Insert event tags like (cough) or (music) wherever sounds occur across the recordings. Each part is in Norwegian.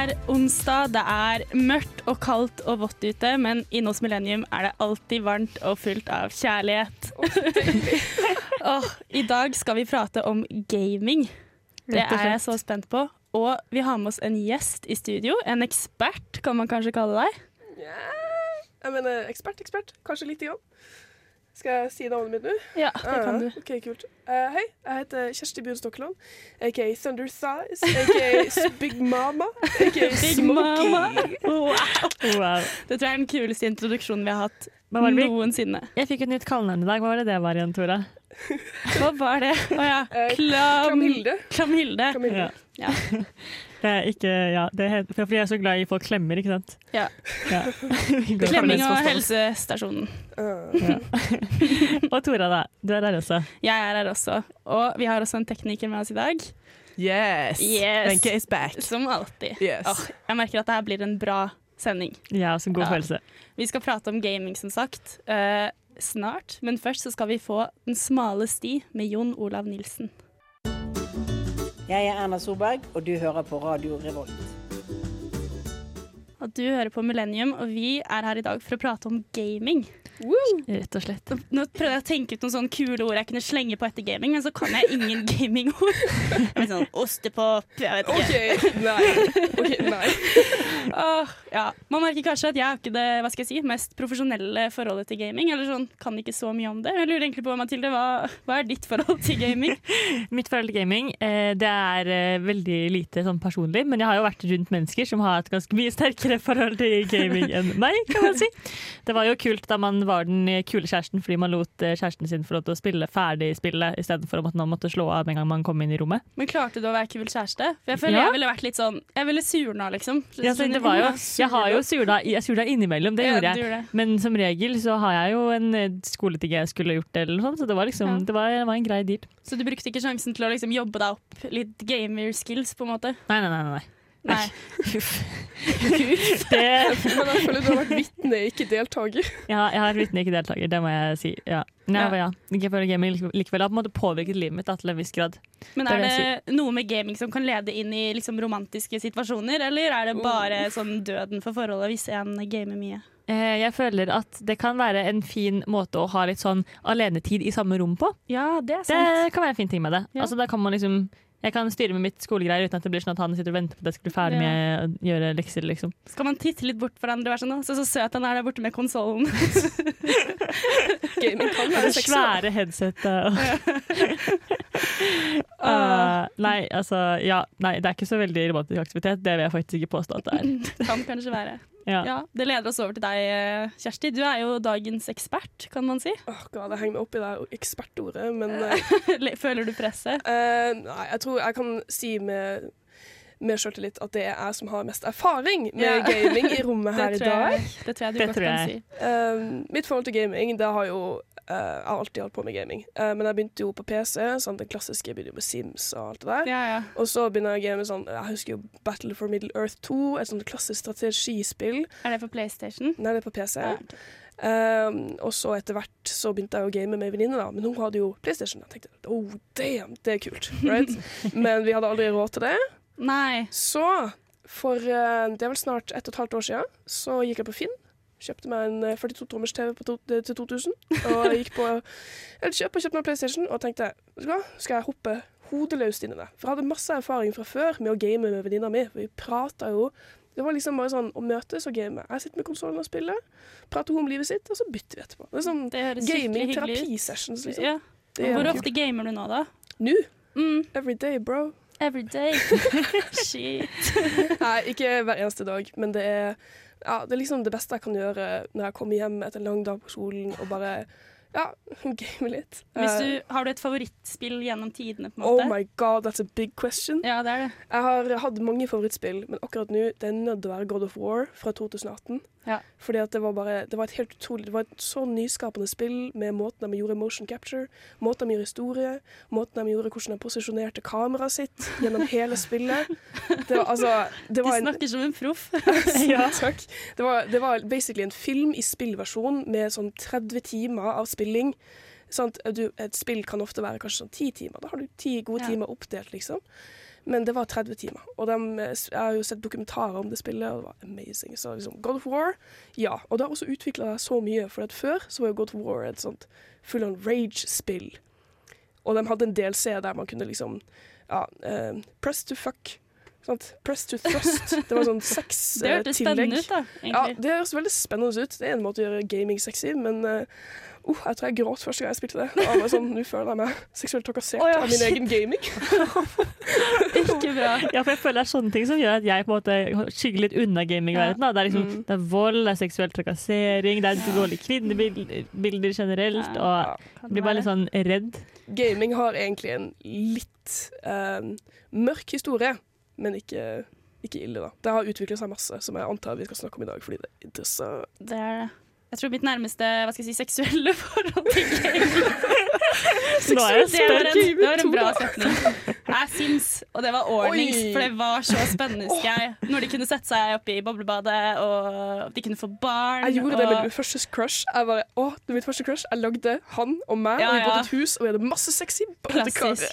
Er onsdag, det er mørkt og kaldt og vått ute, men inne hos Millennium er det alltid varmt og fullt av kjærlighet. (laughs) Åh, I dag skal vi prate om gaming. Det er jeg så spent på. Og vi har med oss en gjest i studio. En ekspert, kan man kanskje kalle deg. Jeg mener ekspert, ekspert. Kanskje lite grann. Skal jeg si navnet mitt nå? Ja, det kan du. Ah, OK, kult. Uh, hei, jeg heter Kjersti Bjørn Stokkeland, aka Thunder Size, aka Big Mama, aka Big Mama. (laughs) Wow. Wow. Det tror jeg er den kuleste introduksjonen vi har hatt noensinne. Jeg fikk et nytt kallenavn i dag. Hva var det det var igjen, Tora? Hva var det? Å ja. Eh, Klam... Klamhilde. Klamhilde. Klamhilde. Ja. (laughs) Det er ikke Ja, det er helt, fordi jeg er så glad i folk klemmer, ikke sant? Ja. Ja. (laughs) Klemming og helsestasjonen. Ja. (laughs) Og Tora, da. Du er der også. Jeg er her også. Og vi har også en tekniker med oss i dag. Yes. Yes. Is back. Som alltid. Yes. Oh, jeg merker at det her blir en bra sending. Ja, som god Ja. følelse. Vi skal prate om gaming, som sagt, Uh, snart. Men først så skal vi få Den smale sti med Jon Olav Nilsen. Jeg er Erna Solberg, og du hører på Radio Revolt. Og du hører på Millennium, og vi er her i dag for å prate om gaming. Rett og slett. Nå prøvde jeg å tenke ut noen sånne kule ord jeg kunne slenge på etter gaming, men så kan jeg ingen (laughs) gamingord. Sånn ostepop, jeg vet ikke. OK, nei. Okay, nei. Åh, ja. Man merker kanskje at jeg har ikke det hva skal jeg si, mest profesjonelle forholdet til gaming. Eller sånn, kan ikke så mye om det. Jeg lurer egentlig på, Mathilde, hva, hva er ditt forhold til gaming? (laughs) Mitt forhold til gaming eh, det er eh, veldig lite sånn personlig, men jeg har jo vært rundt mennesker som har et ganske mye sterkere forhold til gaming enn meg, kan man si. Det var jo kult da man var den kule kjæresten fordi man lot eh, kjæresten sin få lov til å spille ferdig spillet istedenfor at man måtte slå av med en gang man kom inn i rommet. Men klarte du å være kul kjæreste? For jeg føler Ja. jeg ville vært litt sånn Jeg ville surna, liksom. Ja, så det var jo, jeg har jo surna, jeg surna innimellom, det Ja, gjorde jeg. gjorde. Men som regel så har jeg jo en eh, skoleting jeg skulle gjort, eller noe sånt, så det var liksom, Ja. det var, det var en grei deal. Så du brukte ikke sjansen til å liksom jobbe deg opp litt gamer-skills, på en måte? Nei, nei, nei. nei. Nei. Det, (laughs) Men jeg føler du har vært vitne, ikke deltaker. ja, jeg har vært vitne, ikke deltaker, det må jeg si. Ja. Nei, Ja. Ikke gaming likevel. Har på en måte påvirket livet mitt da, til en viss grad. Men er det, det noe med gaming som kan lede inn i liksom romantiske situasjoner, eller er det bare sånn døden for forholdet hvis en gamer mye? Eh, Jeg føler at det kan være en fin måte å ha litt sånn alenetid i samme rom på. Ja, det er sant. Det kan være en fin ting med det. Ja. Altså, da kan man liksom jeg kan styre med mitt skolegreier uten at det blir sånn at han sitter og venter på at jeg skal bli ferdig med å gjøre lekser. liksom. Skal man titte litt bort for hverandre og være sånn «Å, Se så søt han er der borte med konsollen. (laughs) Det svære headsetet og Uh, (laughs) Nei, altså Ja, nei, det er ikke så veldig romantisk aktivitet. Det vil jeg faktisk ikke påstå at det er. (laughs) kan kanskje være. Ja. Ja, Det leder oss over til deg, eh, Kjersti. Du er jo dagens ekspert, kan man si. Åh, God, jeg henger meg opp i det ekspertordet, men (laughs) uh, Føler du presset? Uh, Nei, jeg tror jeg kan si med med selvtillit at det er jeg som har mest erfaring med Ja. gaming i rommet (laughs) her i dag. jeg, det tror jeg du Det godt tror kan jeg. si. Uh, mitt forhold til gaming, det har jo uh, Jeg har alltid holdt på med gaming. Uh, men jeg begynte jo på PC, sånn den klassiske jo med Sims og alt det der. Ja, ja. Og så begynner jeg å game sånn Jeg husker jo Battle for Middle Earth 2, et sånt klassisk strategispill. Er det på PlayStation? Nei, det er på PC. Ja. Um, og så etter hvert så begynte jeg å game med ei venninne, da. Men hun hadde jo PlayStation. Jeg tenkte oh damn, det er kult. Right? (laughs) men vi hadde aldri råd til det. Nei. Så for uh, det er vel snart ett og et halvt år siden, så gikk jeg på Finn. Kjøpte meg en eh, 42-tommers TV to, eh, til 2000. Og gikk på Elkjøp og kjøpte meg PlayStation og tenkte vet du hva, skal jeg hoppe hodeløst inn i det. For jeg hadde masse erfaring fra før med å game med venninna mi. Vi prata jo Det var liksom bare sånn å møtes og game. Jeg sitter med konsollen og spiller, prater hun om livet sitt, og så bytter vi etterpå. Det er sånn Gaming-terapi-sessions, liksom. Ja. Det Hvor kult. ofte gamer du nå, da? Nå? Mm, Every day, bro. every day. (laughs) Shit. Nei, ikke hver eneste dag, men det er, ja, det er liksom det beste jeg kan gjøre når jeg kommer hjem etter en lang dag på skolen og bare ja, (laughs) game litt. Hvis Eh, du, har du et favorittspill gjennom tidene? på en måte? oh my god, that's a big question. Ja, det er det. Jeg har hatt mange favorittspill, men akkurat nå det er nødt til å være God of War fra 2018. Ja. Fordi at det var bare Det var et helt utrolig Det var et så nyskapende spill med måten de gjorde motion capture, måten de gjorde historie, måten de gjorde hvordan de posisjonerte kameraet sitt gjennom hele spillet. Det var altså det var en, snakker som en proff. (laughs) (laughs) ja, takk. Det var, det var basically en film i spillversjon med sånn 30 timer av spilling. Sant? Et spill kan ofte være kanskje sånn ti timer. Da har du ti gode Ja. timer oppdelt, liksom. Men det var 30 timer. Og dem, eh, jeg har jo sett dokumentarer om det spillet, og det var amazing. Så liksom, God of War, ja. Og det har også utvikla seg så mye. For før så var jo God of War et sånt full on rage-spill. Og de hadde en del C der man kunne liksom ja, uh, press to fuck. Sant? Press to thrust. Det var sånn sex Det eh, hørtes spennende ut, da. Egentlig. Ja, det høres veldig spennende ut. Det er en måte å gjøre gaming sexy, men eh, uh, jeg tror jeg gråt første gang jeg spilte det. Og jeg sånn, Nå føler jeg meg seksuelt trakassert oh, ja, av min egen gaming. (laughs) Ikke bra. Ja, for jeg føler det er sånne ting som gjør at jeg på en måte skygger litt unna gamingverdenen. Det, liksom, Mm. det er vold, det er seksuell trakassering, det er dårlige kvinnebilder generelt. Ja. Og jeg blir bare litt sånn redd. Gaming har egentlig en litt eh, mørk historie, men ikke, ikke ille, da. Det har utviklet seg masse, som jeg antar vi skal snakke om i dag, fordi det er interessant. Det er det. Jeg tror mitt nærmeste hva skal jeg si, seksuelle (laughs) forhold til jeg Det var en, det var en bra setning. Jeg syns, og det var ordnings, Oi. for det var så spennende, husker jeg. Når de kunne sette seg opp i boblebadet, og de kunne få barn. Jeg gjorde det med mitt første crush. Jeg bare, å, det mitt første crush. Jeg lagde han og meg, Ja, og vi bodde i et hus, og vi hadde masse sexy badekar.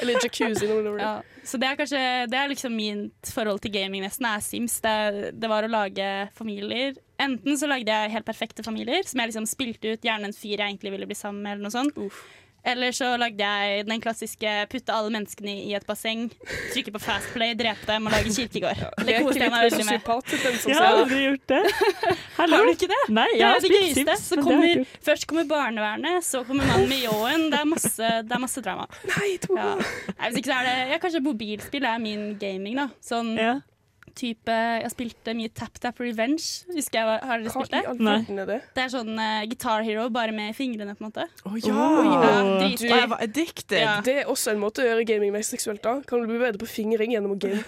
Eller jacuzzi. Ja. Så det er kanskje Det er liksom mitt forhold til gaming nesten, er Sims. Det, det var å lage familier. Enten så lagde jeg helt perfekte familier, som jeg liksom spilte ut gjerne en fyr jeg egentlig ville bli sammen med, eller noe sånt. Uff. Eller så lagde jeg den klassiske putte alle menneskene i et basseng, trykke på fast play, drepe dem og lage kirkegård. (laughs) Det Leker koste jeg meg veldig med. Jeg har aldri gjort det. Hallo? (laughs) Har du ikke det? Nei, Det er har det gøyeste. Sims, det kommer, først kommer barnevernet, så kommer mannen med ljåen. Det det er masse drama. Nei, to. Ja. Nei, hvis ikke så er det ja, Kanskje mobilspill er min gaming, da. Sånn Ja. Type Jeg spilte mye Tap Tap Revenge. Husker jeg, Har dere spilt det? er det? Det er sånn uh, Guitar Hero, bare med fingrene, på en måte. Å Oh. ja! Ja, du, jeg var addicted. Ja. Det er også en måte å gjøre gaming mer seksuelt da. Kan du bli bedre på fingring gjennom å game?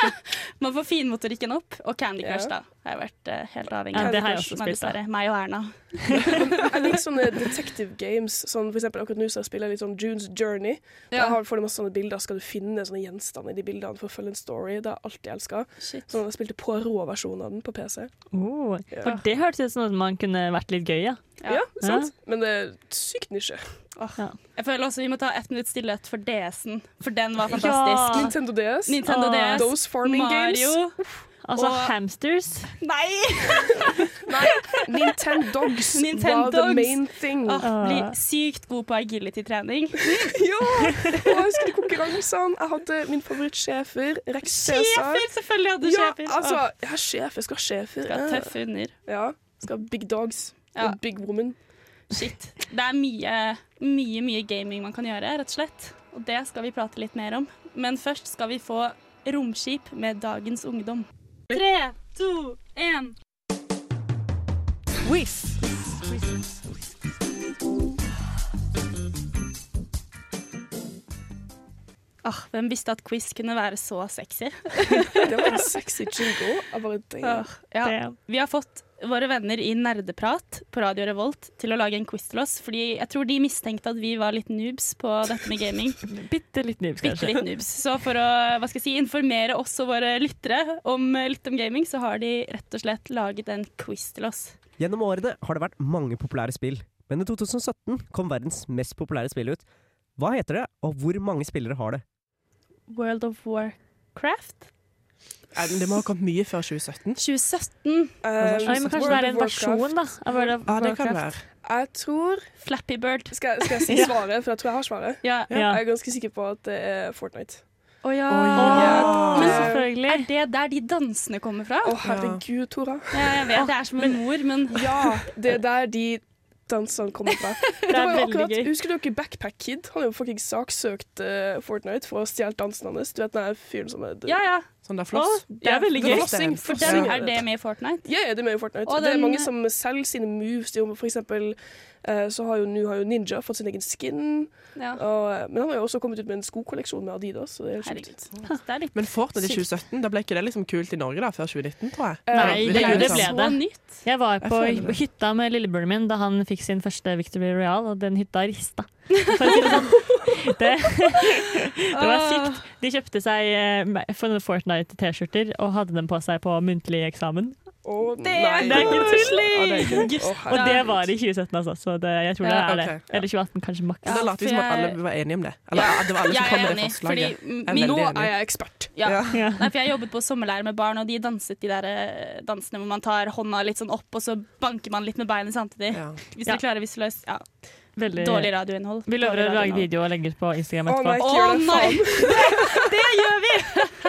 (laughs) Man får finmotorikken opp. Og Candy Crush, Ja. da. Har jeg vært uh, helt avhengig Ja, av. det har jeg også spilt. da. Meg og Erna. (laughs) Jeg liker sånne (laughs) detective games. Sånn for eksempel akkurat nå så spiller jeg litt sånn Junes Journey. Der får du masse sånne bilder. Skal du finne sånne gjenstander i de bildene for å følge en story. Det har jeg alltid elska. Sånn, jeg spilte Poirot-versjonen av den på PC. Oh, Ja. for det hørtes ut som at man kunne vært litt gøy, ja. Ja. Ja, sant? Men det er sykt nisje. Jeg føler også vi må ta ett minutts stillhet for DS-en, for den var fantastisk. Ja. Nintendo DS. Nintendo Åh. DS. Those farming games. Altså Og- hamsters. Nei! (laughs) Nintendogs var the main thing. Ah. bli sykt god på agility-trening. (laughs) Ja! Og jeg husker konkurransene. Jeg hadde min favorittsjefer, Rex Cæsar. Sjefer! Selvfølgelig hadde Ja, sjefer. altså, jeg har sjefer. Skal ha sjefer. skal ha Ja. tøffe under. Ja. Skal ha big dogs. Ja. Og big woman. Shit. Det er mye, mye, mye gaming man kan gjøre, rett og slett. Og det skal vi prate litt mer om. Men først skal vi få Romskip med dagens ungdom. Tre, to, én. Quiz. Ah, hvem visste at quiz kunne være så sexy? (laughs) Det var en sexy jingle. Jeg bare, damn. Ah, ja. Vi har fått våre venner i Nerdeprat på Radio Revolt til å lage en quiz til oss, fordi jeg tror de mistenkte at vi var litt noobs på dette med gaming. (laughs) Bitte litt noobs, Bitte kanskje. litt noobs. Så for å hva skal jeg si, informere oss og våre lyttere om litt om gaming, så har de rett og slett laget en quiz til oss. Gjennom årene har det vært mange populære spill, men i 2017 kom verdens mest populære spill ut. Hva heter det, og hvor mange spillere har det? World of Warcraft? Men Det må ha kommet mye før 2017. 2017. Um, Nei, men kanskje det er en versjon, da. Av World of Ja, det kan Warcraft. være. Jeg tror Flappy Bird. skal, skal jeg si (laughs) svaret? For jeg tror jeg har svaret. Ja. Ja. Jeg er ganske sikker på at det er Fortnite. Å ja. Oh, Men selvfølgelig. Er det der de dansene kommer fra? Å, herregud, Tora. Ja, jeg vet det er som en mor, men Ja, det er der de dansene kommer fra. (laughs) Det var er jo veldig akkurat, gøy. Husker dere Backpack Kid? Han har jo fucking saksøkt uh, Fortnite for å ha stjålet dansen hans. Du vet den fyren som er Ja, ja. Sånn der floss. Det er veldig gøy. flossing, For den, er det med i Fortnite? Ja, ja, det er med i Fortnite. Og det er den- mange som selger sine moves. Det er jo For eksempel så har jo nå har jo Ninja fått sin egen skin. Ja. Og, eh, men han har jo også kommet ut med en skokolleksjon med Adidas. Så det er er litt Men Fortnite i 2017, da ble ikke det liksom kult i Norge da, før 2019, tror jeg. Eh, Nei, det det, det ble det. nytt. Jeg var Jeg på føler hytta med lillebroren min da han fikk sin første Victory Royal, og den hytta rista. (laughs) Det sånn. Det, det var sykt. De kjøpte seg eh, Fortnite-T-skjorter og hadde dem på seg på muntlig eksamen. Å, Det er. Det ikke koselig! Og det var det i 2017, altså. Så det, jeg tror det er det. Eller 2018, kanskje maks. Da later vi som at alle var enige om det. Eller at det var alle som Jeg kom er med det enig, forslaget. fordi er Nå enig. er jeg ekspert. ja. Ja. Nei, for jeg jobbet på sommerleir med barn, og de danset de der eh, dansene hvor man tar hånda litt sånn opp, og så banker man litt med beinet samtidig. Ja. Hvis Ja. dere klarer visuøst. Ja. Veldig. Dårlig radioinnhold. Vi lover å lage video og legge ut på Instagram etterpå. det. Å, nei. (laughs) Det, Det gjør vi!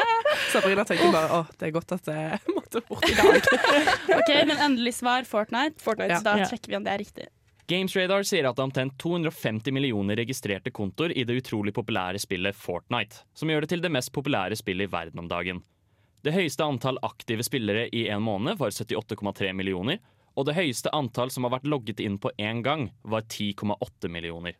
(laughs) Sabrina tenker bare å, det er godt at jeg måtte bort i dag. (laughs) Ok, Men endelig svar Fortnite. Fortnite. Da trekker vi om det er riktig. GamesRadar sier at det er omtrent 250 millioner registrerte kontoer i det utrolig populære spillet Fortnite, som gjør det til det mest populære spillet i verden om dagen. Det høyeste antall aktive spillere i en måned var 78,3 millioner, og det høyeste antall som har vært logget inn på én gang, var 10,8 millioner.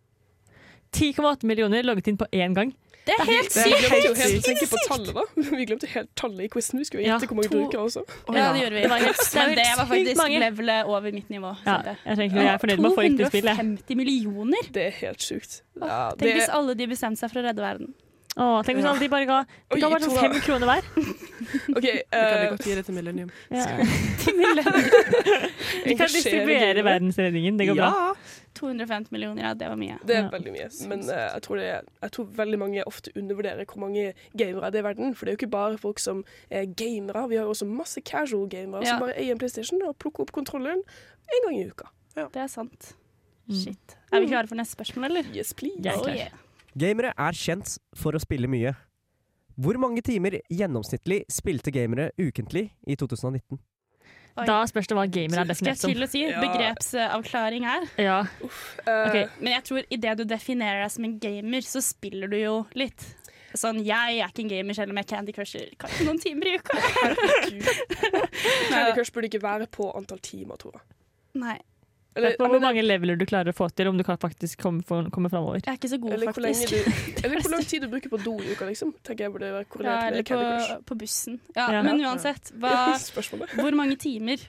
10,8 millioner logget inn på én gang. Det er helt Vi sykt! glemte jo helt tenke på tallet, da. Vi glemte helt tallet i quizen. Vi skulle Ja, gjette hvor mange to- brukere også. Ja, det gjorde vi. Det var helt- Men det var faktisk levelet over mitt nivå. Ja, jeg. tenker jeg er fornøyd med å få riktig spill. 250 millioner! Det er helt sjukt. Ja, Tenk hvis alle de bestemte seg for å redde verden. Åh, tenk hvis alle de bare ga, de Oi, være bare sånn fem kroner hver. (laughs) OK. Vi kan eh, godt gi det til Millennium. Ja. (laughs) millennium. (laughs) De kan distribuere verdensredningen. Det går bra. Ja. 250 millioner, ja, det var mye. Det er Ja. veldig mye. Men eh, jeg, tror det er, jeg tror veldig mange ofte undervurderer hvor mange gamere det er i verden. For det er jo ikke bare folk som er gamere. Vi har jo også masse casual gamere Ja. som bare eier en PlayStation og plukker opp kontrolleren en gang i uka. Det er sant. Mm. Shit. Er vi klare for neste spørsmål, eller? Yes, please. Jeg er Oh, yeah. Gamere er kjent for å spille mye. Hvor mange timer gjennomsnittlig spilte gamere ukentlig i 2019? Oi. Da spørs det hva gamer er Skal jeg til å si Ja. begrepsavklaring her? Ja. Eh, Ok. Men jeg tror idet du definerer deg som en gamer, så spiller du jo litt. Sånn, Jeg er ikke en gamer selv om jeg Candy Crusher kanskje noen timer i uka. (laughs) Candy Crush burde ikke være på antall timer, tror jeg. Nei, Eller, er på hvor mange leveler du klarer å få til, om du kan faktisk komme, komme framover. jeg er ikke så god, eller, hvor faktisk. du, (laughs) eller hvor lang tid du bruker på do i uka, liksom. Tenker jeg burde være Ja, eller med på, på bussen. Ja, Ja. Men uansett, hva, (laughs) hvor mange timer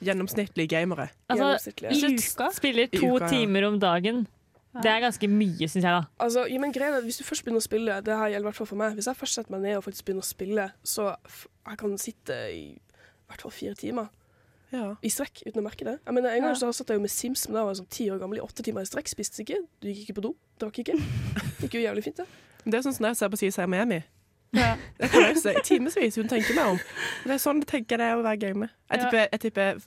Gjennomsnittlige gamere. Altså. I uka? spiller to uka, ja. timer om dagen, det er ganske mye, syns jeg. da. Altså, ja, men greia Hvis du først begynner å spille, det her gjelder i hvert fall for meg Hvis jeg først setter meg ned og faktisk begynner å spille, så f jeg kan sitte i hvert fall fire timer Ja. i strekk uten å merke det. Jeg mener, En gang Ja. så satt jeg jo med Sims, men da var jeg sånn ti år gammel i åtte timer i strekk. Spiste ikke, du gikk ikke på do, drakk ikke. Det gikk jo jævlig fint, det. (laughs) Det er sånn som jeg ser på CSI Miami. Ja. Det kan jeg se i timevis hun tenker meg om. Det er sånn jeg tenker det er å være gamer. Jeg tipper, jeg tipper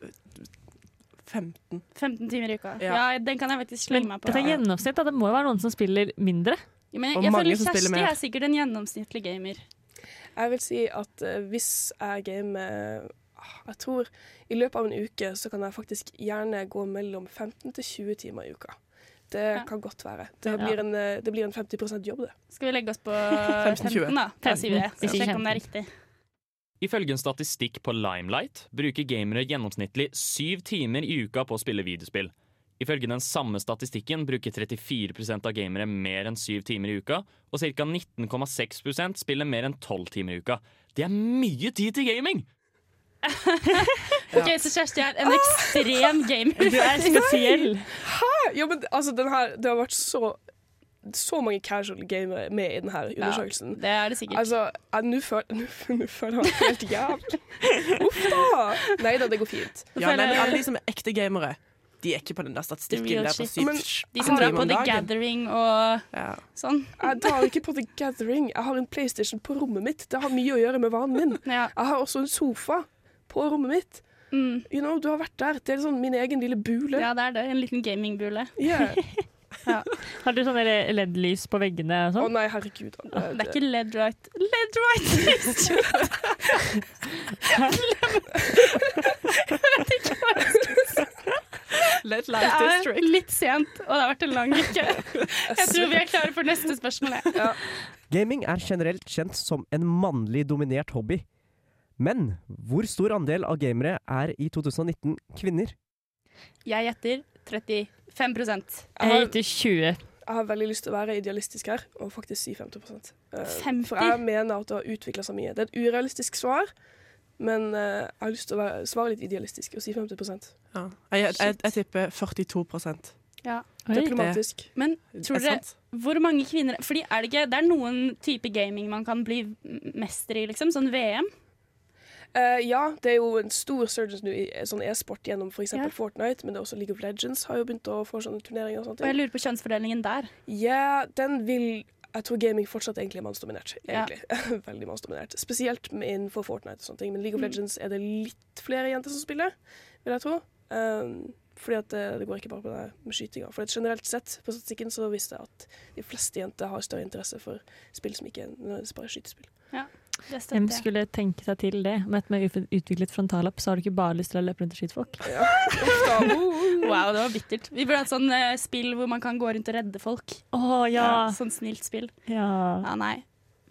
15. 15 timer i uka. Ja. Ja, Den kan jeg faktisk slenge meg på. dette er gjennomsnitt. da. Det må jo være noen som spiller mindre. Ja, men jeg, jeg føler Kjersti er sikkert en gjennomsnittlig gamer. Jeg vil si at uh, hvis jeg gamer Jeg tror i løpet av en uke så kan jeg faktisk gjerne gå mellom 15 til 20 timer i uka. Det Ja. kan godt være. Det Ja. blir en, eh, det blir en 50 jobb, det. Skal vi legge oss på (laughs) 15 da? 15, da? Da sier vi det. 15, Så ikke om det er riktig. Ifølge en statistikk på Limelight bruker gamere gjennomsnittlig syv timer i uka på å spille videospill. Ifølge den samme statistikken bruker 34% av gamere mer enn syv timer i uka, og ca. 19,6% spiller mer enn tolv timer i uka. Det er mye tid til gaming! (laughs) Ok, Så Kjersti er en ekstrem gamer. Du er (laughs) spesiell. Ja, men altså, den her, det har vært så så mange casual gamere med i denne undersøkelsen. Det er det sikkert. Altså, nå føler nå- (laughs) nå føler jeg meg helt jævlig. Uff da. Nei da, det går fint. Ja, nei, men alle de som er ekte gamere, de er ikke på den der statistikken der på syv Men De som drar på The. Gathering og Ja. sånn. Jeg drar ikke på The Gathering. Jeg har en PlayStation på rommet mitt. Det har mye å gjøre med vanen min. Ja. Jeg har også en sofa på rommet mitt. Mm. You know, Du har vært der. Det er sånn min egen lille bule. ja, det er det. En liten gamingbule. Yeah. (laughs) Har du sånne LED-lys på veggene og Å oh, nei, herregud. Det er ikke LED right. LED right! (laughs) Let Det er district. litt sent, og det har vært en lang uke. Jeg tror vi er klare for neste spørsmål. Ja. Gaming er generelt kjent som en mannlig dominert hobby. Men hvor stor andel av gamere er i 2019 kvinner? Jeg gjetter 35 Jeg Jeg gjetter 20. jeg har veldig lyst til å være idealistisk her og faktisk si 50 Eh, 50? For jeg mener at det har utvikla seg mye. Det er et urealistisk svar, men eh, jeg har lyst til å være, svare litt idealistisk og si 50 Ja. Jeg, jeg, jeg tipper 42% Ja. Diplomatisk. Men tror Er dere hvor mange kvinner Fordi er det ikke Det er noen type gaming man kan bli mester i, liksom? Sånn VM? Eh, ja, det er jo en stor surge nå i eh, sånn e-sport gjennom f.eks. Ja. Fortnite, men det er også League of Legends har jo begynt å få sånne turneringer og Og jeg lurer på kjønnsfordelingen der. Ja, den vil Jeg tror gaming fortsatt egentlig er mannsdominert. Ja. Egentlig. (laughs) Veldig mannsdominert. Spesielt innenfor Fortnite og sånne ting. Men League of Mm. Legends er det litt flere jenter som spiller, vil jeg tro. Um, fordi at det, det går ikke bare på det med skytinga. For generelt sett på statistikken så viste jeg at de fleste jenter har større interesse for spill som ikke er bare skytespill. Det Hvem skulle tenke seg til det? Med et utviklet frontallapp, så har du ikke bare lyst til å løpe rundt og skyte folk. Ja. (laughs) Wow, det var bittert. Vi burde hatt sånn uh, spill hvor man kan gå rundt og redde folk. Å ja. Sånn snilt spill. ja. Ja, nei.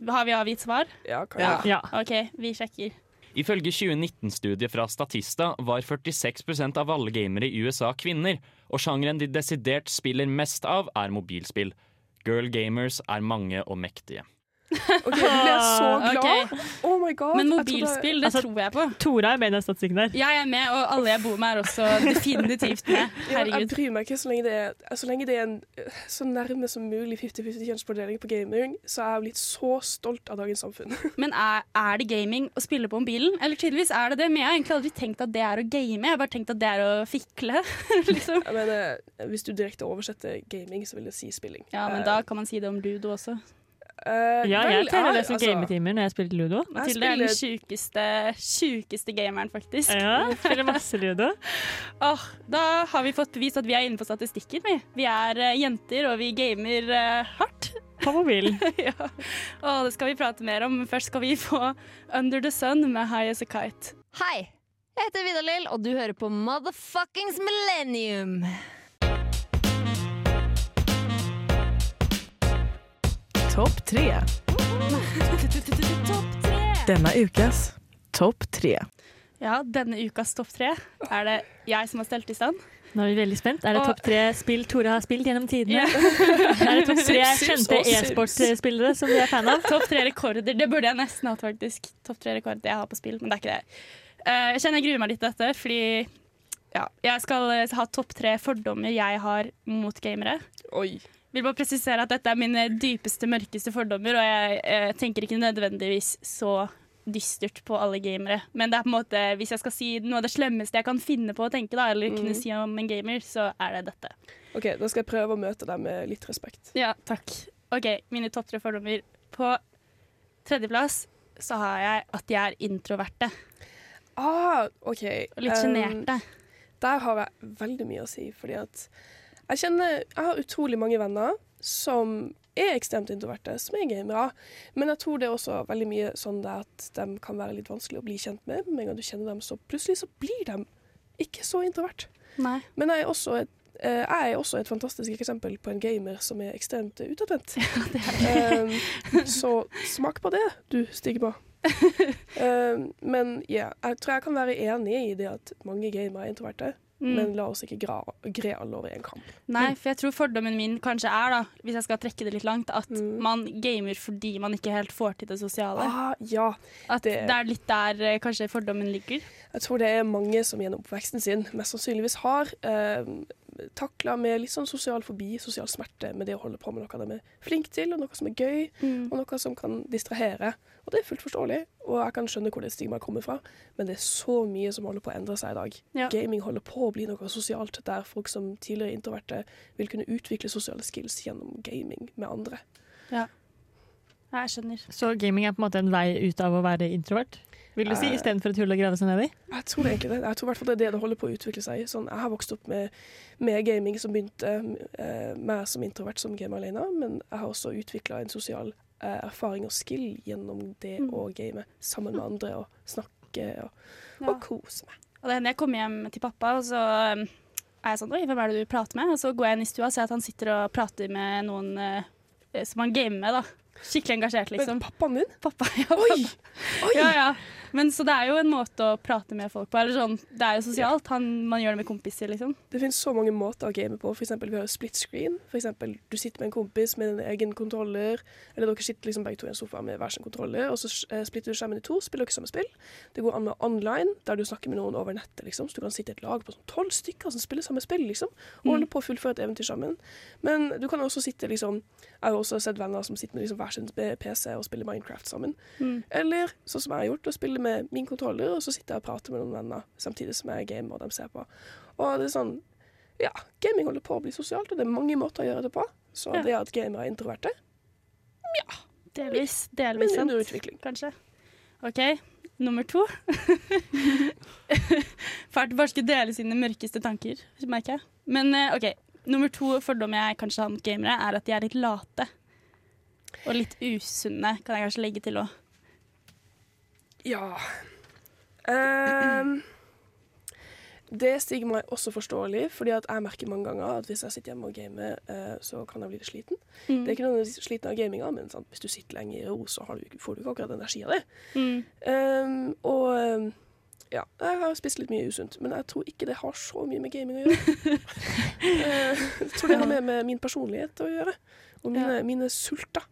Har vi avgitt svar? Ja, kan Ja. jeg. Ja. OK, vi sjekker. Ifølge 2019-studiet fra Statista var 46% av alle gamere i USA kvinner, og sjangeren de desidert spiller mest av, er mobilspill. Girl gamers er mange og mektige. OK, du ble så (laughs) glad. Ok, Oh my god. Men Jeg mobilspill, det Altså- tror jeg på. Tora er med i den statistikken der. Jeg er med, og alle jeg bor med er også (laughs) definitivt med. Ja, jeg bryr meg ikke så lenge det er, så lenge det er en øh, så nærme som mulig 50-50 kjønnsfordeling på gaming, så er jeg blitt så stolt av dagens samfunn. (laughs) Men er, er det gaming å spille på mobilen? Eller tydeligvis er det det, men jeg har egentlig aldri tenkt at det er å game. Jeg har bare tenkt at det er å fikle. liksom. Jeg mener, hvis du direkte oversetter gaming, så vil det si spilling. Ja, men da kan man si det om ludo også. Eh, Ja, vel, jeg teller det som altså, gametimer når jeg spiller ludo. Mathilde er den sjukeste, sjukeste gameren, faktisk. Ja, jeg spiller masse ludo. (laughs) oh, da har vi fått bevist at vi er inne på statistikken. Vi, vi er uh, jenter, og vi gamer uh, hardt. På mobilen. (laughs) ja. Og det skal vi prate mer om, men først skal vi få Under the Sun med High As A Kite. Hei, jeg heter Vidar-Lill, og du hører på Motherfuckings Millennium. Topp tre. Denne ukas topp tre. Ja, denne ukas topp tre er det jeg som har stelt i stand. Nå er vi veldig spent. Er det topp tre spill Tore har spilt gjennom tidene? Yeah. (laughs) Er det topp tre kjente e-sportspillere som du er fan av? Topp tre rekorder. Det burde jeg nesten hatt, faktisk. Topp tre rekorder jeg har på spill, men det er ikke det. Eh, jeg kjenner jeg gruer meg litt til dette, fordi ja, jeg skal ha topp tre fordommer jeg har mot gamere. Oi. Vil bare presisere at dette er mine dypeste, mørkeste fordommer, og jeg eh, tenker ikke nødvendigvis så dystert på alle gamere. Men det er på en måte, hvis jeg skal si noe av det slemmeste jeg kan finne på å tenke, da, eller kunne Mhm. si om en gamer, så er det dette. OK, da skal jeg prøve å møte deg med litt respekt. Ja, takk. OK, mine topp tre fordommer. På tredjeplass så har jeg at de er introverte Ah, OK. og litt um. Der har jeg veldig mye å si, fordi at jeg kjenner Jeg har utrolig mange venner som er ekstremt introverte, som er gamere. Men jeg tror det er også veldig mye sånn at de kan være litt vanskelig å bli kjent med. Med en gang du kjenner dem, så plutselig så blir de ikke så introvert. Nei. Men jeg er også et, eh, jeg er også et fantastisk eksempel på en gamer som er ekstremt utadvendt. (laughs) Ja, um, så smak på det, du Stigma. um, (laughs) men ja, jeg tror jeg kan være enig i det at mange gamere er introverte. Mm. Men la oss ikke greie gre alle over en kamp. Nei, for jeg tror fordommen min kanskje er, da, hvis jeg skal trekke det litt langt, at Mm. man gamer fordi man ikke helt får til det sosiale. Ah, ja, At det, det- er litt der eh, kanskje fordommen ligger. jeg tror det er mange som gjennom oppveksten sin mest sannsynligvis har eh, takla med litt sånn sosial fobi, sosial smerte, med det å holde på med noe de er flinke til, og noe som er gøy, og noe som kan distrahere. Og det er fullt forståelig, og jeg kan skjønne hvor det stigmaet kommer fra, men det er så mye som holder på å endre seg i dag. Ja. Gaming holder på å bli noe sosialt, der folk som tidligere introverte vil kunne utvikle sosiale skills gjennom gaming med andre. Ja, jeg skjønner. Så gaming er på en måte en vei ut av å være introvert? Vil du si, Eh. istedenfor et hull å grave seg ned i? Jeg tror egentlig det. Jeg tror i hvert fall det er det det holder på å utvikle seg. Sånn, jeg har vokst opp med, med gaming som begynte eh, meg som introvert som gamer alene, men jeg har også utvikla en sosial eh, erfaring og skill gjennom det Mm. å game sammen med andre og snakke og, Ja. og kose meg. Og det hender jeg kommer hjem til pappa, og så um, er jeg sånn Oi, hvem er det du prater med? Og så går jeg inn i stua og ser at han sitter og prater med noen eh, som han gamer med, da. Skikkelig engasjert, liksom. Men pappaen din? Pappa, (laughs) ja. Oi! Oi! Ja, ja. Men så det er jo en måte å prate med folk på. Eller sånn, det er jo sosialt. Han, man gjør det med kompiser, liksom. Det finnes så mange måter å game på. For eksempel, vi har split screen. For eksempel, du sitter med en kompis med en egen kontroller, eller dere sitter liksom begge to i en sofa med hver sin kontroller, og så eh, splitter du skjermen i to, spiller dere samme spill. Det går an med online, der du snakker med noen over nettet, liksom. Så du kan sitte i et lag på sånn tolv stykker som spiller samme spill, liksom. Og holde på å fullføre et eventyr sammen. Men du kan også sitte liksom Jeg har også sett venner som sitter med liksom hver sin PC og spiller Minecraft sammen. Mm. Eller sånn som jeg har gjort, å spille med min kontroller, og så sitter jeg og prater med noen venner samtidig som jeg gamer og de ser på. Og det er sånn Ja, gaming holder på å bli sosialt, og det er mange måter å gjøre det på. Så Ja. det at gamere er introverte, Delvis, er delvis en sant, utvikling. kanskje. OK, nummer to. (laughs) Fælt bare skulle dele sine mørkeste tanker, merker jeg. Men eh, OK, nummer to fordom jeg kanskje har mot gamere, er at de er litt late. Og litt usunne, kan jeg kanskje legge til òg. Ja Um, Det stiger meg også forståelig, fordi at jeg merker mange ganger at hvis jeg sitter hjemme og gamer, uh, så kan jeg bli litt sliten. Mm. Det er ikke noe sliten av gaminga, men sant, hvis du sitter lenge i ro, så har du, får du ikke akkurat energi av det. Mm. Um, og um, ja, jeg har spist litt mye usunt, men jeg tror ikke det har så mye med gaming å gjøre. (laughs) Eh, jeg tror det har med, med min personlighet å gjøre, og mine, mine sulter.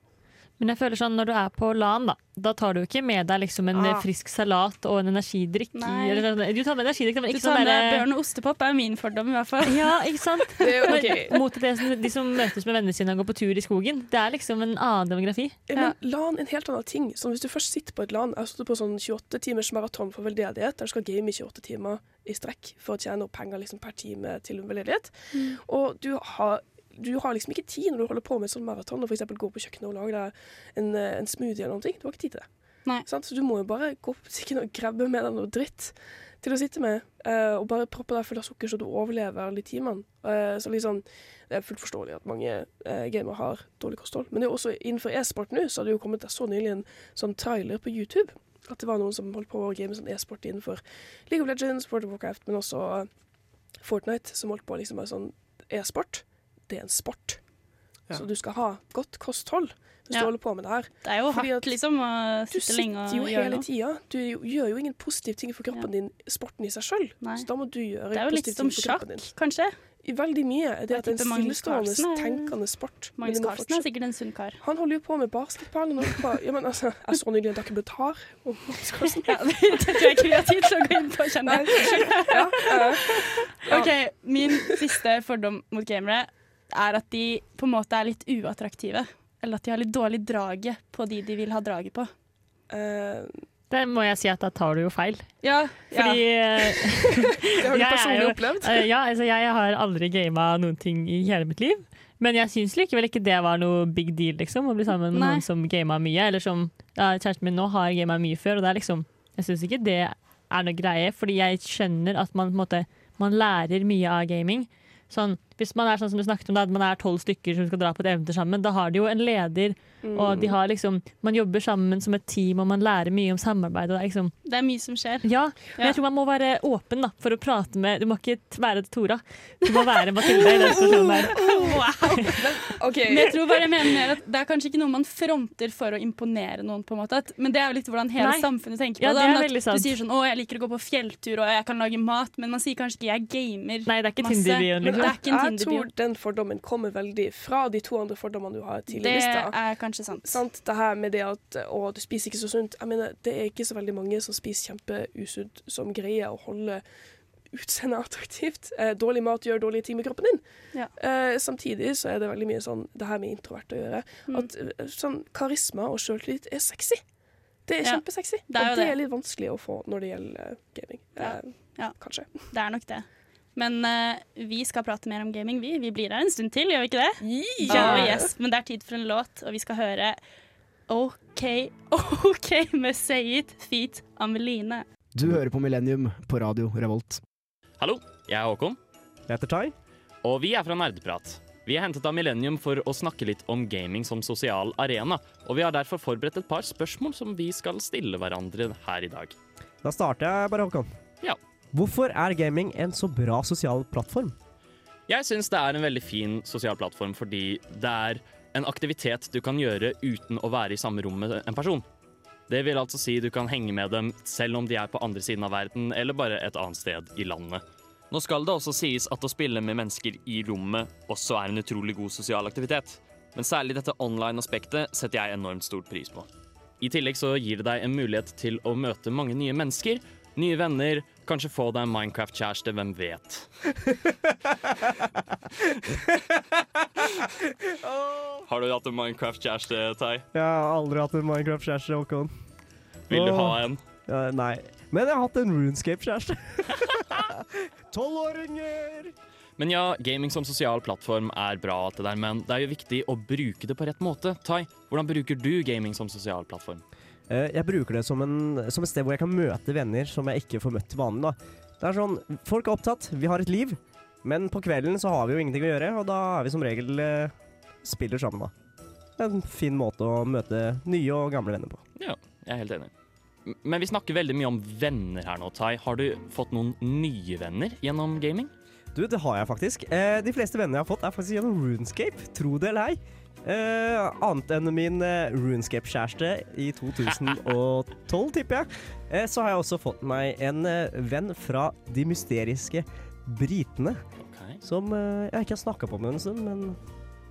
Men jeg føler sånn, når du er på LAN, da, da tar du ikke med deg liksom en Ah. eh, frisk salat og en energidrikk. Nei. Eller, du tar med energidrikk, men ikke sånn derre Bjørn og ostepop er min fordom, i hvert fall. Ja, ikke sant? (laughs) Det jo ok. Men Mot det, som- de som møtes med vennene sine og går på tur i skogen. Det er liksom en annen demografi. Ja, Men LAN er en helt annen ting. Sånn, hvis du først sitter på et LAN Jeg har stått på sånn 28 timers maraton for veldedighet, der du skal game i 28 timer i strekk for å tjene opp penger liksom, per time til veldedighet. Mm. Og du har, du har liksom ikke tid når du holder på med et sånt maraton og eksempel går på kjøkkenet og lager deg en, eh, en smoothie eller noe. Du har ikke tid til det. Sant? Så du må jo bare gå på butikken og grabbe med deg noe dritt til å sitte med, eh, og bare proppe deg full av sukker så du overlever alle timene. Eh, så liksom, det er fullt forståelig at mange uh, gamere har dårlig kosthold. Men det er også innenfor e-sport nå, så har det jo kommet der så nylig en sånn trailer på YouTube. At det var noen som holdt på å game sånn e-sport innenfor League of Legends, World of Warcraft, men også Fortnite, som holdt på liksom bare sånn e-sport. Det er en sport. Ja. Så du skal ha godt kosthold hvis Ja. du holder på med det her. Det er jo Fordi hardt, liksom, å Du sitte lenge sitter jo hele noe. tida. Du gjør jo ingen positive ting for kroppen din, sporten i seg sjøl. Så da må du gjøre Det er jo litt som sjakk, kanskje. I veldig mye er det at det er en stillestående, er- tenkende sport. Magnus Carlsen er sikkert en sunn kar. Han holder jo på med basketball. Og noe på, ja, men altså, jeg så nylig en dokumentar om Magnus Carlsen. Ja, det tror jeg ikke vi har tid til å gå inn på, kjenner jeg. ja, eh, ja. (laughs) Ok, Min siste fordom mot gamere er at de på en måte er litt uattraktive. Eller at de har litt dårlig draget på de de vil ha draget på. Uh, Det må jeg si at da tar du jo feil. Ja, Fordi ja. (laughs) det har du (laughs) er personlig jo- opplevd. eh, ja, altså, jeg har aldri gama noen ting i hele mitt liv. Men jeg syns likevel ikke det var noe big deal, liksom, å bli sammen med Nei. noen som gama mye. Eller som ja, Kjæresten min nå har gama mye før, og det er liksom Jeg syns ikke det er noe greie, fordi jeg skjønner at man på en måte Man lærer mye av gaming. Sånn, hvis man er sånn som du snakket om, at man er tolv stykker som skal dra på et eventyr sammen, da har de jo en leder, og de har liksom Man jobber sammen som et team, og man lærer mye om samarbeid. Og det er liksom Det er mye som skjer. ja, men Ja. jeg tror man må være åpen da, for å prate med Du må ikke være Tora. Du må være Mathilde i den situasjonen der. (laughs) (laughs) OK. Men jeg tror bare jeg mener mer at det er kanskje ikke noe man fronter for å imponere noen, på en måte. Men det er jo litt hvordan hele Nei. samfunnet tenker på Ja, det. det er at sant. du sier sånn 'Å, jeg liker å gå på fjelltur, og jeg kan lage mat', men man sier kanskje ikke 'jeg gamer'. Nei, det er ikke Masse. Tinder-bioen, Men Det liksom. er ikke en jeg tror den fordommen kommer veldig fra de to andre fordommene du har tidligere i Det lista. Kanskje sant. Sant, det her med det at å, du spiser ikke så sunt. Jeg mener, Det er ikke så veldig mange som spiser kjempeusunt, som greier å holde utseendet attraktivt. Eh, dårlig mat gjør dårlige ting med kroppen din. Ja. Eh, samtidig så er det veldig mye sånn det her med introvert å gjøre. Mm. At eh, sånn karisma og sjøltillit er sexy. Det er Ja, kjempesexy. det er og det det. er litt vanskelig å få når det gjelder gaming. Ja. Eh, Ja. Kanskje. Det er nok det. Men uh, vi skal prate mer om gaming, vi. Vi blir her en stund til, gjør vi ikke det? Ja, yes. Men det er tid for en låt, og vi skal høre OK, OK med Say It Feet Ameline. Du hører på Millennium på radio Revolt. Hallo, jeg er Håkon, Jeg heter Tai. og vi er fra Nerdeprat. Vi er hentet av Millennium for å snakke litt om gaming som sosial arena, og vi har derfor forberedt et par spørsmål som vi skal stille hverandre her i dag. Da starter jeg bare, Håkon. Ja. Hvorfor er gaming en så bra sosial plattform? Jeg syns det er en veldig fin sosial plattform fordi det er en aktivitet du kan gjøre uten å være i samme rom med en person. Det vil altså si du kan henge med dem selv om de er på andre siden av verden eller bare et annet sted i landet. Nå skal det også sies at å spille med mennesker i rommet også er en utrolig god sosial aktivitet. Men særlig dette online-aspektet setter jeg enormt stort pris på. I tillegg så gir det deg en mulighet til å møte mange nye mennesker, nye venner, kanskje få deg en Minecraft-kjæreste, hvem vet. (laughs) Har du hatt en Minecraft-kjæreste, Tai? Jeg har aldri hatt en Minecraft-kjæreste, Håkon. Vil du ha en? Ja, nei. Men jeg har hatt en RuneScape-kjæreste. (laughs) Tolvåringer! Men ja, gaming som sosial plattform er bra, det der, men det er jo viktig å bruke det på rett måte. Tai, hvordan bruker du gaming som sosial plattform? Eh, jeg bruker det som, en, som et sted hvor jeg kan møte venner som jeg ikke får møtt til vanlig. da. Det er sånn, Folk er opptatt, vi har et liv, men på kvelden så har vi jo ingenting å gjøre, og da er vi som regel eh, spiller sammen. da. En fin måte å møte nye og gamle venner på. Ja, jeg er helt enig. Men vi snakker veldig mye om venner her nå, Tai. Har du fått noen nye venner gjennom gaming? Du, det har jeg faktisk. Eh, de fleste vennene jeg har fått, er faktisk gjennom RuneScape. Tro det eller ei. Eh, annet enn min eh, RuneScape-kjæreste i 2012, (laughs) tipper jeg. Eh, så har jeg også fått meg en eh, venn fra de mysteriske britene. Okay. Som eh, jeg ikke har snakka på med en stund, men,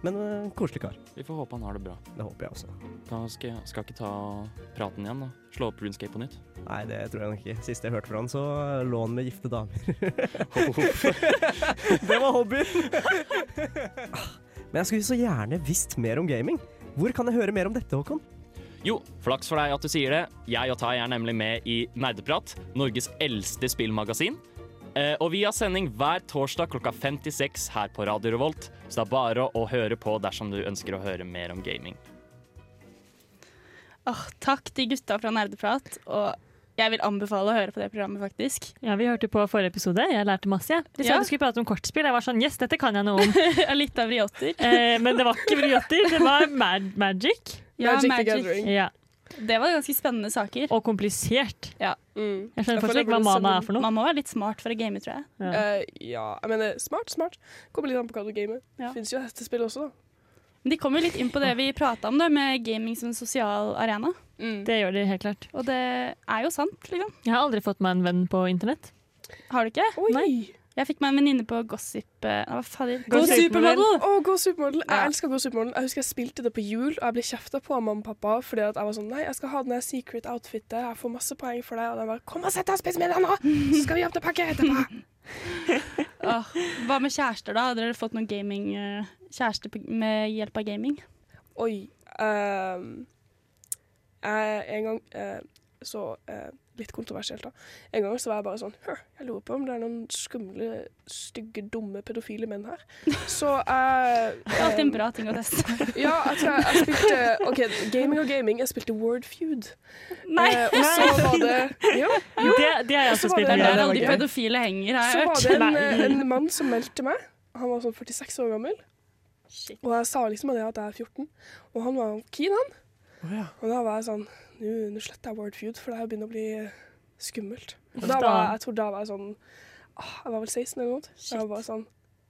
men uh, koselig kar. Vi får håpe han har det bra. Det håper jeg også. Da skal jeg skal ikke ta praten igjen, da. Slå opp RuneScape på nytt. Nei, det tror jeg nok ikke. Sist jeg hørte fra han, så lå han med gifte damer. (laughs) det var hobbyen! Men jeg skulle så gjerne visst mer om gaming. Hvor kan jeg høre mer om dette, Håkon? Jo, flaks for deg at du sier det. Jeg og Tai er nemlig med i Nerdeprat, Norges eldste spillmagasin. Eh, og vi har sending hver torsdag klokka 56 her på Radio Revolt, så det er bare å høre på dersom du ønsker å høre mer om gaming. Oh, takk til gutta fra Nerdeprat. Og jeg vil anbefale å høre på det programmet, faktisk. Ja, Vi hørte på forrige episode. Jeg lærte masse. jeg. De sa Ja. du skulle prate om kortspill. Jeg var sånn Yes, dette kan jeg noe om. (laughs) Litt av vriotter. eh, men det var ikke vriotter, det var mag magic. Ja, Magic the Gathering. Ja. Det var ganske spennende saker. Og komplisert. Mm. Jeg skjønner fortsatt ikke hva det mana er for noe. Man må være litt smart for å game, tror jeg. Ja. uh, ja, jeg mener smart, smart. Kommer litt an på hva du gamer. Ja. Fins jo hestespill også, da. Men de kommer litt inn på det vi prata om, da, med gaming som sosial arena. Mm. Det gjør de helt klart. Og det er jo sant, liksom. Jeg har aldri fått meg en venn på internett. Har du ikke? Oi! Nei. Jeg fikk meg en venninne på Gossip eh, Hva fader? Go Go Supermodel. Supermodel! oh, Go Supermodel. Jeg Ja. elsker Go Supermodel. Jeg husker jeg spilte det på jul, og jeg ble kjefta på av mamma og pappa fordi at jeg var sånn Nei, jeg skal ha den secret outfitet. Jeg får masse poeng for det. Og de bare Kom og sett deg og spis middag nå! Så skal vi åpne pakke etterpå. (laughs) oh, hva med kjærester, da? Hadde dere fått noen gaming eh, kjæreste med hjelp av gaming? Oi. Uh, jeg, en gang uh, så eh, Litt kontroversielt, da. En gang så var jeg bare sånn «Hør, Jeg lurer på om det er noen skumle, stygge, dumme pedofile menn her. (laughs) Så jeg Det er alltid en bra ting å teste. (laughs) Ja, jeg tror jeg, jeg spilte OK, gaming og gaming. Jeg spilte Word Feud. Nei! Eh, og så var det Ja. Det, det har jeg Og så også spilt. det er der alle de pedofile henger, har Så var det en, eh, en mann som meldte meg. Han var sånn 46 år gammel. Og jeg sa liksom at jeg er 14. Og han var keen, han. Og da var jeg sånn Nå sletter jeg Word Feud, for det her begynner å bli skummelt. Og da var jeg, jeg tror da var jeg sånn ah, Jeg var vel 16 eller noe. Jeg var bare sånn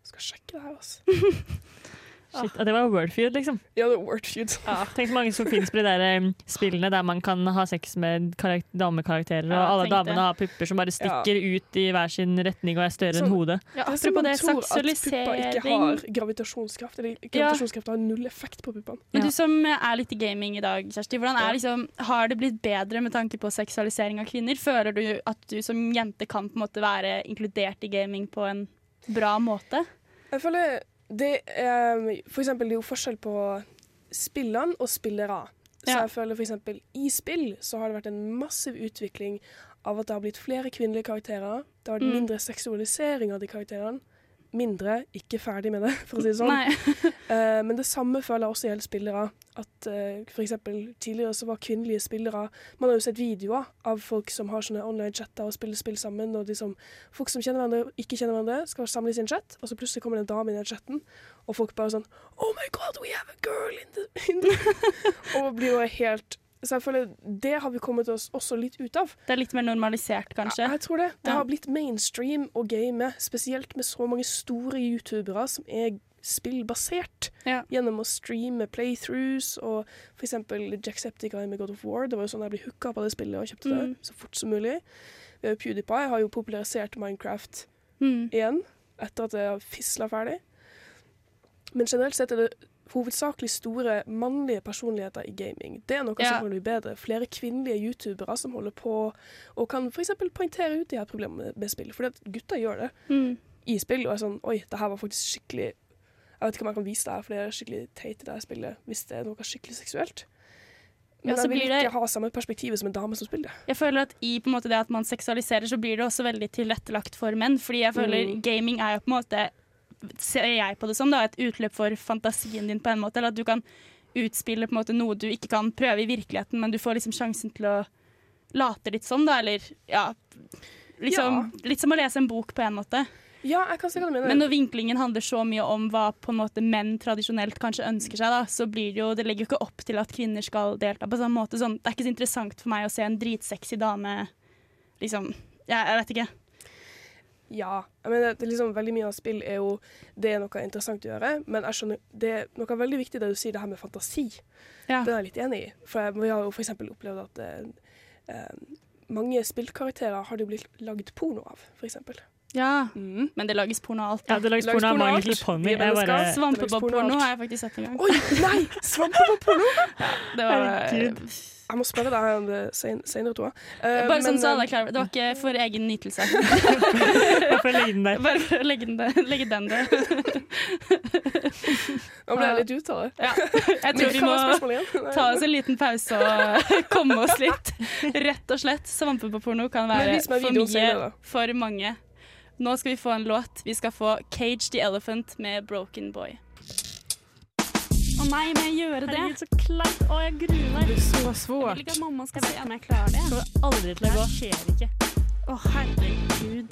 Skal sjekke det her, altså. (laughs) Shit, og det var Wordfeud, liksom. Ja, det var Word Feud. Tenk så mange som finnes på de der um, spillene der man kan ha sex med karak damekarakterer, og Ja, alle damene har pupper som bare stikker ut i hver sin retning og er større enn hodet. Ja, Det er som apropos man det, tror at pupper ikke har gravitasjonskraft. Eller gravitasjonskraft har null effekt på puppene. Men du som er litt i gaming i dag, Kjersti, hvordan er liksom, har det blitt bedre med tanke på seksualisering av kvinner? Føler du at du som jente kan på en måte være inkludert i gaming på en bra måte? Jeg føler det er For eksempel, det er jo forskjell på spillene og spillere. Så Ja. jeg føler for eksempel i spill så har det vært en massiv utvikling av at det har blitt flere kvinnelige karakterer. Det har vært Mm. mindre seksualisering av de karakterene. Mindre, ikke ferdig med det, (laughs) for å si det sånn. (laughs) Eh, men det samme føler jeg også gjelder spillere. At uh, for eksempel tidligere så var kvinnelige spillere Man har jo sett videoer av folk som har sånne online-chatter og spiller spill sammen. Og de som, folk som kjenner hverandre og ikke kjenner hverandre, skal samles i en chat, og så plutselig kommer det en dame inn i den chatten, og folk bare sånn Oh my God, we have a girl in the, in the. (laughs) Og blir jo helt Så jeg føler det har vi kommet oss også litt ut av. Det er litt mer normalisert, kanskje. Ja, jeg tror det. Det har blitt mainstream å game, spesielt med så mange store youtubere som er spillbasert. Ja. Gjennom å streame playthroughs og eksempel Jacksepticeye med God of War. Det var jo sånn jeg ble hooka på det spillet og kjøpte det Mm. så fort som mulig. Vi har jo PewDiePie har jo popularisert Minecraft Mm. igjen, etter at det har fisla ferdig. Men generelt sett er det hovedsakelig store mannlige personligheter i gaming. Det er noe Ja. som kan bli bedre. Flere kvinnelige youtubere som holder på og kan f.eks. poengtere ut de her problemene med, spill. Fordi at gutter gjør det Mm. i spill og er sånn Oi, det her var faktisk skikkelig Jeg vet ikke om jeg kan vise det her, for det er skikkelig teit i det her spillet hvis det er noe skikkelig seksuelt. Men Ja, jeg vil ikke det- ha samme perspektivet som en dame som spiller. Jeg føler at i på en måte det at man seksualiserer, så blir det også veldig tilrettelagt for menn. Fordi jeg føler Mm. gaming er jo på en måte Ser jeg på det som da, et utløp for fantasien din, på en måte. Eller at du kan utspille på en måte noe du ikke kan prøve i virkeligheten, men du får liksom sjansen til å late litt sånn, da. Eller ja liksom, Litt som å lese en bok, på en måte. Ja, jeg kan se hva du mener. Men når vinklingen handler så mye om hva på en måte menn tradisjonelt kanskje ønsker seg, da, så blir det jo Det legger jo ikke opp til at kvinner skal delta på samme måte. Sånn, det er ikke så interessant for meg å se en dritsexy dame liksom Jeg, Jeg vet ikke. Ja. Jeg mener, det er liksom, veldig mye av spill er jo Det er noe interessant å gjøre, men jeg skjønner, det er noe veldig viktig det du sier, det her med fantasi. Ja. Det er jeg litt enig i. For vi har jo f.eks. opplevd at eh, eh, mange spillkarakterer har det blitt lagd porno av, f.eks. Ja, men det lages porno av alt. Ja, det lages porno av My Little Pony. Bare- Svampebob-porno har jeg faktisk sett en gang. Oi, nei! Svampebob-porno! (laughs) Det var Herregud. Jeg må spørre deg om det senere, tror jeg. Eh, Bare sånn men, så alle eh, er klar over det. Det var ikke for egen nytelse. (laughs) for å legge den der. (laughs) Bare for å legge den der. Legge den der. Nå ble jeg litt ut av det. Ja. Jeg tror vi må ta oss en liten pause og komme oss litt. Rett og slett. Svampebob-porno kan være for mye senere, for mange. Nå skal vi få en låt. Vi skal få Cage the Elephant med Broken Boy. Å nei, må jeg gjøre det? Herregud, så kleint. Å, jeg gruer meg. Det blir så svårt. Jeg vil ikke at mamma skal se om jeg klarer det. Kommer aldri til å gå. Det skjer ikke. Å, herregud.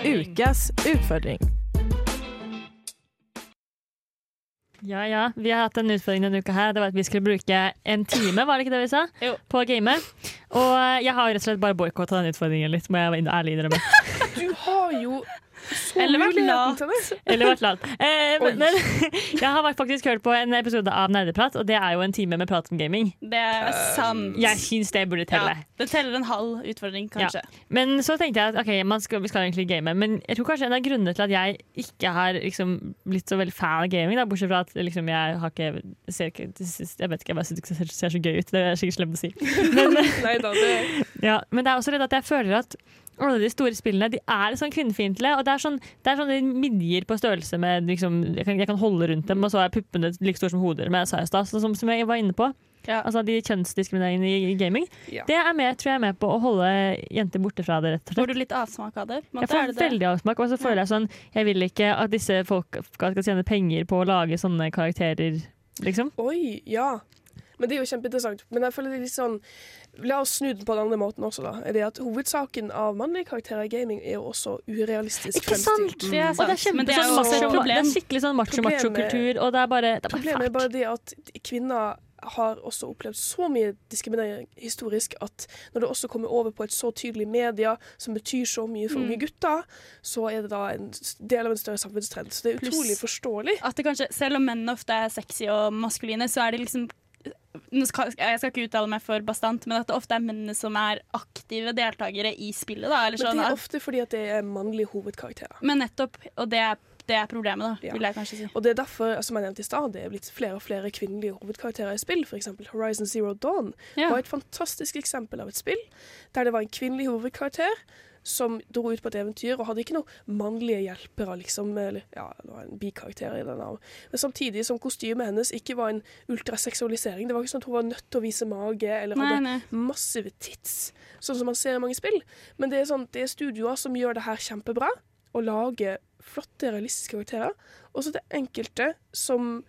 Ukas utfordring. Ja, ja. Vi har hatt en utfordring denne uka her. Det var at vi skulle bruke en time, var det ikke det vi sa? Jo. På å game. Og jeg har rett og slett bare boikotta den utfordringen litt, må jeg ærlig innrømme. (laughs) Du har jo Eller vært lat. Eller vært lat. Eh, men, men (laughs) jeg har faktisk hørt på en episode av Nerdeprat, og det er jo en time med prat om gaming. Det er sant. Jeg syns det burde telle. Ja, det teller en halv utfordring, kanskje. Men så tenkte jeg at okay, man skal, vi skal egentlig game, men jeg tror kanskje en av grunnene til at jeg ikke har liksom, blitt så veldig fan av gaming, da, bortsett fra at liksom, jeg har ikke, ser Jeg vet ikke, jeg bare synes det ser, ser så gøy ut. Det er sikkert slemt å si. (laughs) Men, Nei da, det (laughs) ja, men det er også redd at jeg føler at alle de store spillene de er sånn kvinnefiendtlige. Og det er, sånn, det er sånne midjer på størrelse med liksom, jeg, kan, jeg kan holde rundt dem, og så er puppene like store som hoder. Med, sa jeg sånn som, som jeg var inne på. Ja. Altså De kjønnsdiskrimineringene i, i gaming. Ja. Det er med, tror jeg er med på å holde jenter borte fra det. rett og slett. Får du litt avsmak av det? Jeg får veldig avsmak, og så føler jeg sånn Jeg vil ikke at disse folk skal skal tjene penger på å lage sånne karakterer, liksom. Oi, ja. Men det er jo kjempeinteressant. Men jeg føler det er litt sånn La oss snu den på den andre måten også, da. Er det at Hovedsaken av mannlige karakterer i gaming er jo også urealistisk Ikke sant? fremstilt. Det er Og det er sant, men kjempe det er jo sånn også et Det er skikkelig sånn macho-macho-kultur, og det er bare, det er bare Problemet er bare det at kvinner har også opplevd så mye diskriminering historisk at når det også kommer over på et så tydelig media som betyr så mye for Mm. unge gutter, så er det da en del av en større samfunnstrend. Så det er utrolig utrolig forståelig. At det kanskje, selv om menn ofte er sexy og maskuline, så er det liksom Jeg skal ikke uttale meg for bastant, men at det ofte er mennene som er aktive deltakere i spillet. Da, eller Men sånn, det er ofte fordi at det er mannlige hovedkarakterer. men nettopp, og det er, det er problemet, da, Ja. vil jeg kanskje si. Og det er derfor, som jeg nevnte i stad, det er blitt flere og flere kvinnelige hovedkarakterer i spill. Eksempel Horizon Zero Dawn Ja. var et fantastisk eksempel av et spill der det var en kvinnelig hovedkarakter som dro ut på et eventyr og hadde ikke noen mannlige hjelpere, liksom. Eller ja, det var en bikarakter i den. Men samtidig som kostymet hennes ikke var en ultraseksualisering. Det var ikke sånn at hun var nødt til å vise mage eller hadde nei. massive tits, sånn som man ser i mange spill. Men det er, sånn, det er studioer som gjør det her kjempebra, og lager flotte, realistiske karakterer. Og så det enkelte som,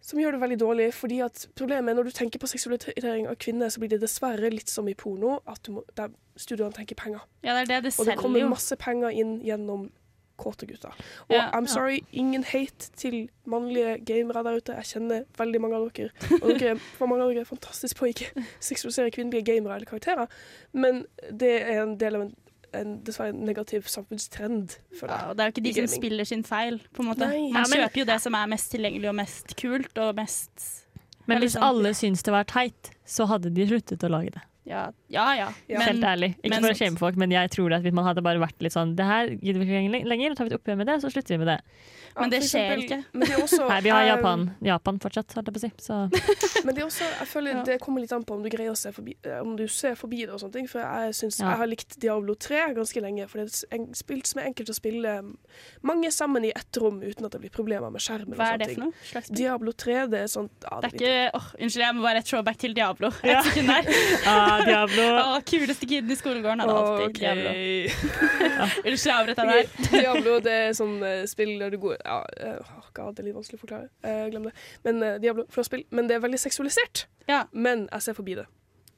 som gjør det veldig dårlig. fordi at problemet er når du tenker på seksualisering av kvinner, så blir det dessverre litt som i porno, at du må, der studioene tenker penger. Ja, det det det Og det kommer masse penger inn gjennom kåte gutter. Og Ja, I'm ja. sorry, ingen hate til mannlige gamere der ute. Jeg kjenner veldig mange av dere. Og dere er, (laughs) mange av dere er fantastisk på å ikke seksualisere kvinnelige gamere eller karakterer. Men det er en del av en, en dessverre negativ samfunnstrend. føler Ja, og det er jo ikke de som spiller sin feil, på en måte. Nei. Man Ja, kjøper jo det som er mest tilgjengelig og mest kult og mest Men hvis sånn. alle syns det var teit, så hadde de sluttet å lage det. Ja, ja. ja. Ja. Helt ærlig. Ikke men- for å shame folk, men jeg tror at hvis man hadde bare vært litt sånn Det her gidder vi ikke lenge- lenger, tar vi et oppgjør med det, så slutter vi med det. Men det skjer eksempel- ikke. Men det er også, (laughs) Nei, vi har Japan, Japan fortsatt, holdt jeg på å si. Så (laughs) Men det er også, jeg føler Ja. det kommer litt an på om du greier å se forbi, eh, om du ser forbi det og sånne ting. For jeg synes Ja. jeg har likt Diablo 3 ganske lenge. For det er et en- spill som er enkelt å spille mange sammen i ett rom uten at det blir problemer med skjermen. Hva er det for noe? Slags? Diablo 3, det er sånn ja, Det er ikke åh, Unnskyld, jeg må bare et throwback til Diablo. Et sekund der. (laughs) Diablo. Åh, kuleste kiden i skolegården hadde alltid okay. Diablo. Unnskyld, jeg avbrøt deg der. (laughs) Diablo det er sånn uh, spill der du går Ja, uh, oh God, det er litt vanskelig å forklare. Uh, glem det. Men uh, Diablo, flott spill. Men det er veldig seksualisert. Ja. Men jeg ser forbi det.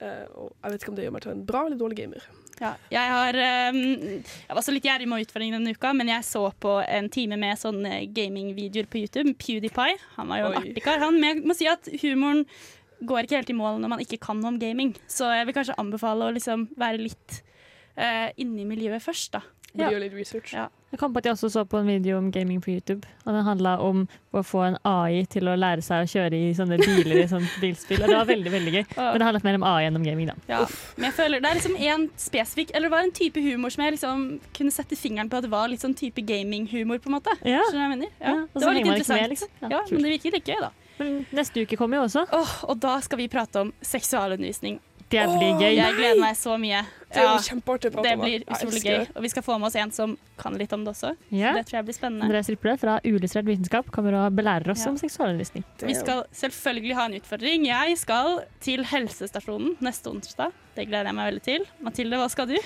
Eh, og jeg vet ikke om det gjør meg til en bra eller dårlig gamer. Ja, jeg har ehm, Jeg var så litt gjerrig med utfordringen denne uka, men jeg så på en time med sånne gamingvideoer på YouTube. PewDiePie. Han var jo en Oi. artig kar, han. Men jeg må si at humoren går ikke helt i mål når man ikke kan noe om gaming. Så jeg vil kanskje anbefale å liksom være litt uh, inni miljøet først, da. Ja. gjøre litt research. Ja. Jeg kom på at jeg også så på en video om gaming på YouTube. Og Den handla om å få en AI til å lære seg å kjøre i sånne biler i sånt bilspill. Og det var veldig veldig gøy. Men det handlet mer om AI enn om gaming, da. Ja. Men jeg føler det er liksom en spesifikk Eller det var en type humor som jeg liksom kunne sette fingeren på at det var litt sånn type gaminghumor, på en måte. Ja. Skjønner du hva jeg mener? Ja. Ja, det var litt interessant. med, liksom. Ja, Ja, men det virker litt gøy, da. Men neste uke kommer jo også. Oh, og da skal vi prate om seksualundervisning. Det blir gøy. Jeg gleder meg så mye. Det er Ja, det blir utrolig gøy. Og vi skal få med oss en som kan litt om det også. Ja. Det tror jeg blir spennende. Andreas Riple fra Ulystrert vitenskap kommer og belærer oss Ja. om seksualundervisning. Vi skal selvfølgelig ha en utfordring. Jeg skal til helsestasjonen neste onsdag. Det gleder jeg meg veldig til. Mathilde, hva skal du?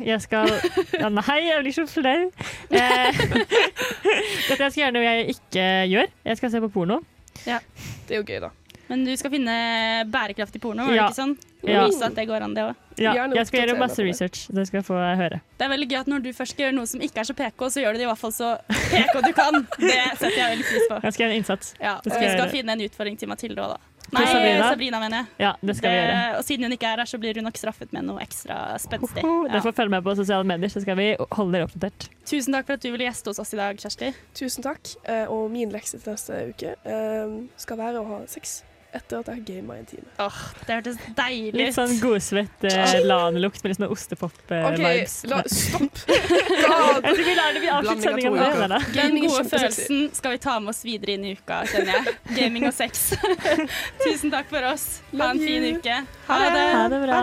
Jeg skal ja, Nei, jeg blir så flau. (laughs) Eh, (laughs) dette jeg skal gjøre noe jeg ikke gjør. Jeg skal se på porno. Det er jo gøy, da. Men du skal finne bærekraftig porno, Ja. ikke sånn? Ja. Vise at det går an, det òg. Ja, jeg skal gjøre masse research. Det skal jeg få høre. Det er veldig gøy at når du først skal gjøre noe som ikke er så PK, så gjør du det i hvert fall så PK du kan. Det setter jeg veldig pris på. Jeg skal gjøre en innsats. Ja, og vi skal finne en utfordring til Mathilde òg, da. Nei, Sabrina? Sabrina, mener jeg. Ja, det skal vi gjøre. Og siden hun ikke er her, så blir hun nok straffet med noe ekstra spenstig. (laughs) Ja. Dere får følge med på sosiale medier, så skal vi holde dere oppdatert. Tusen takk for at du ville gjeste hos oss i dag, Kjersti. Tusen takk. Eh, og min lekse til neste uke eh, skal være å ha sex etter at jeg har gama i en time. Åh, det hørtes deilig Litt sånn godsvett eh, lanlukt med litt sånn ostepop-vibes. la, stopp! Jeg tror vi lar det bli Blanding sendinga med det. Den gode følelsen skal vi ta med oss videre inn i uka, kjenner jeg. Gaming og sex. (laughs) Tusen takk for oss. Ha en fin uke. Ha det. Ha det bra.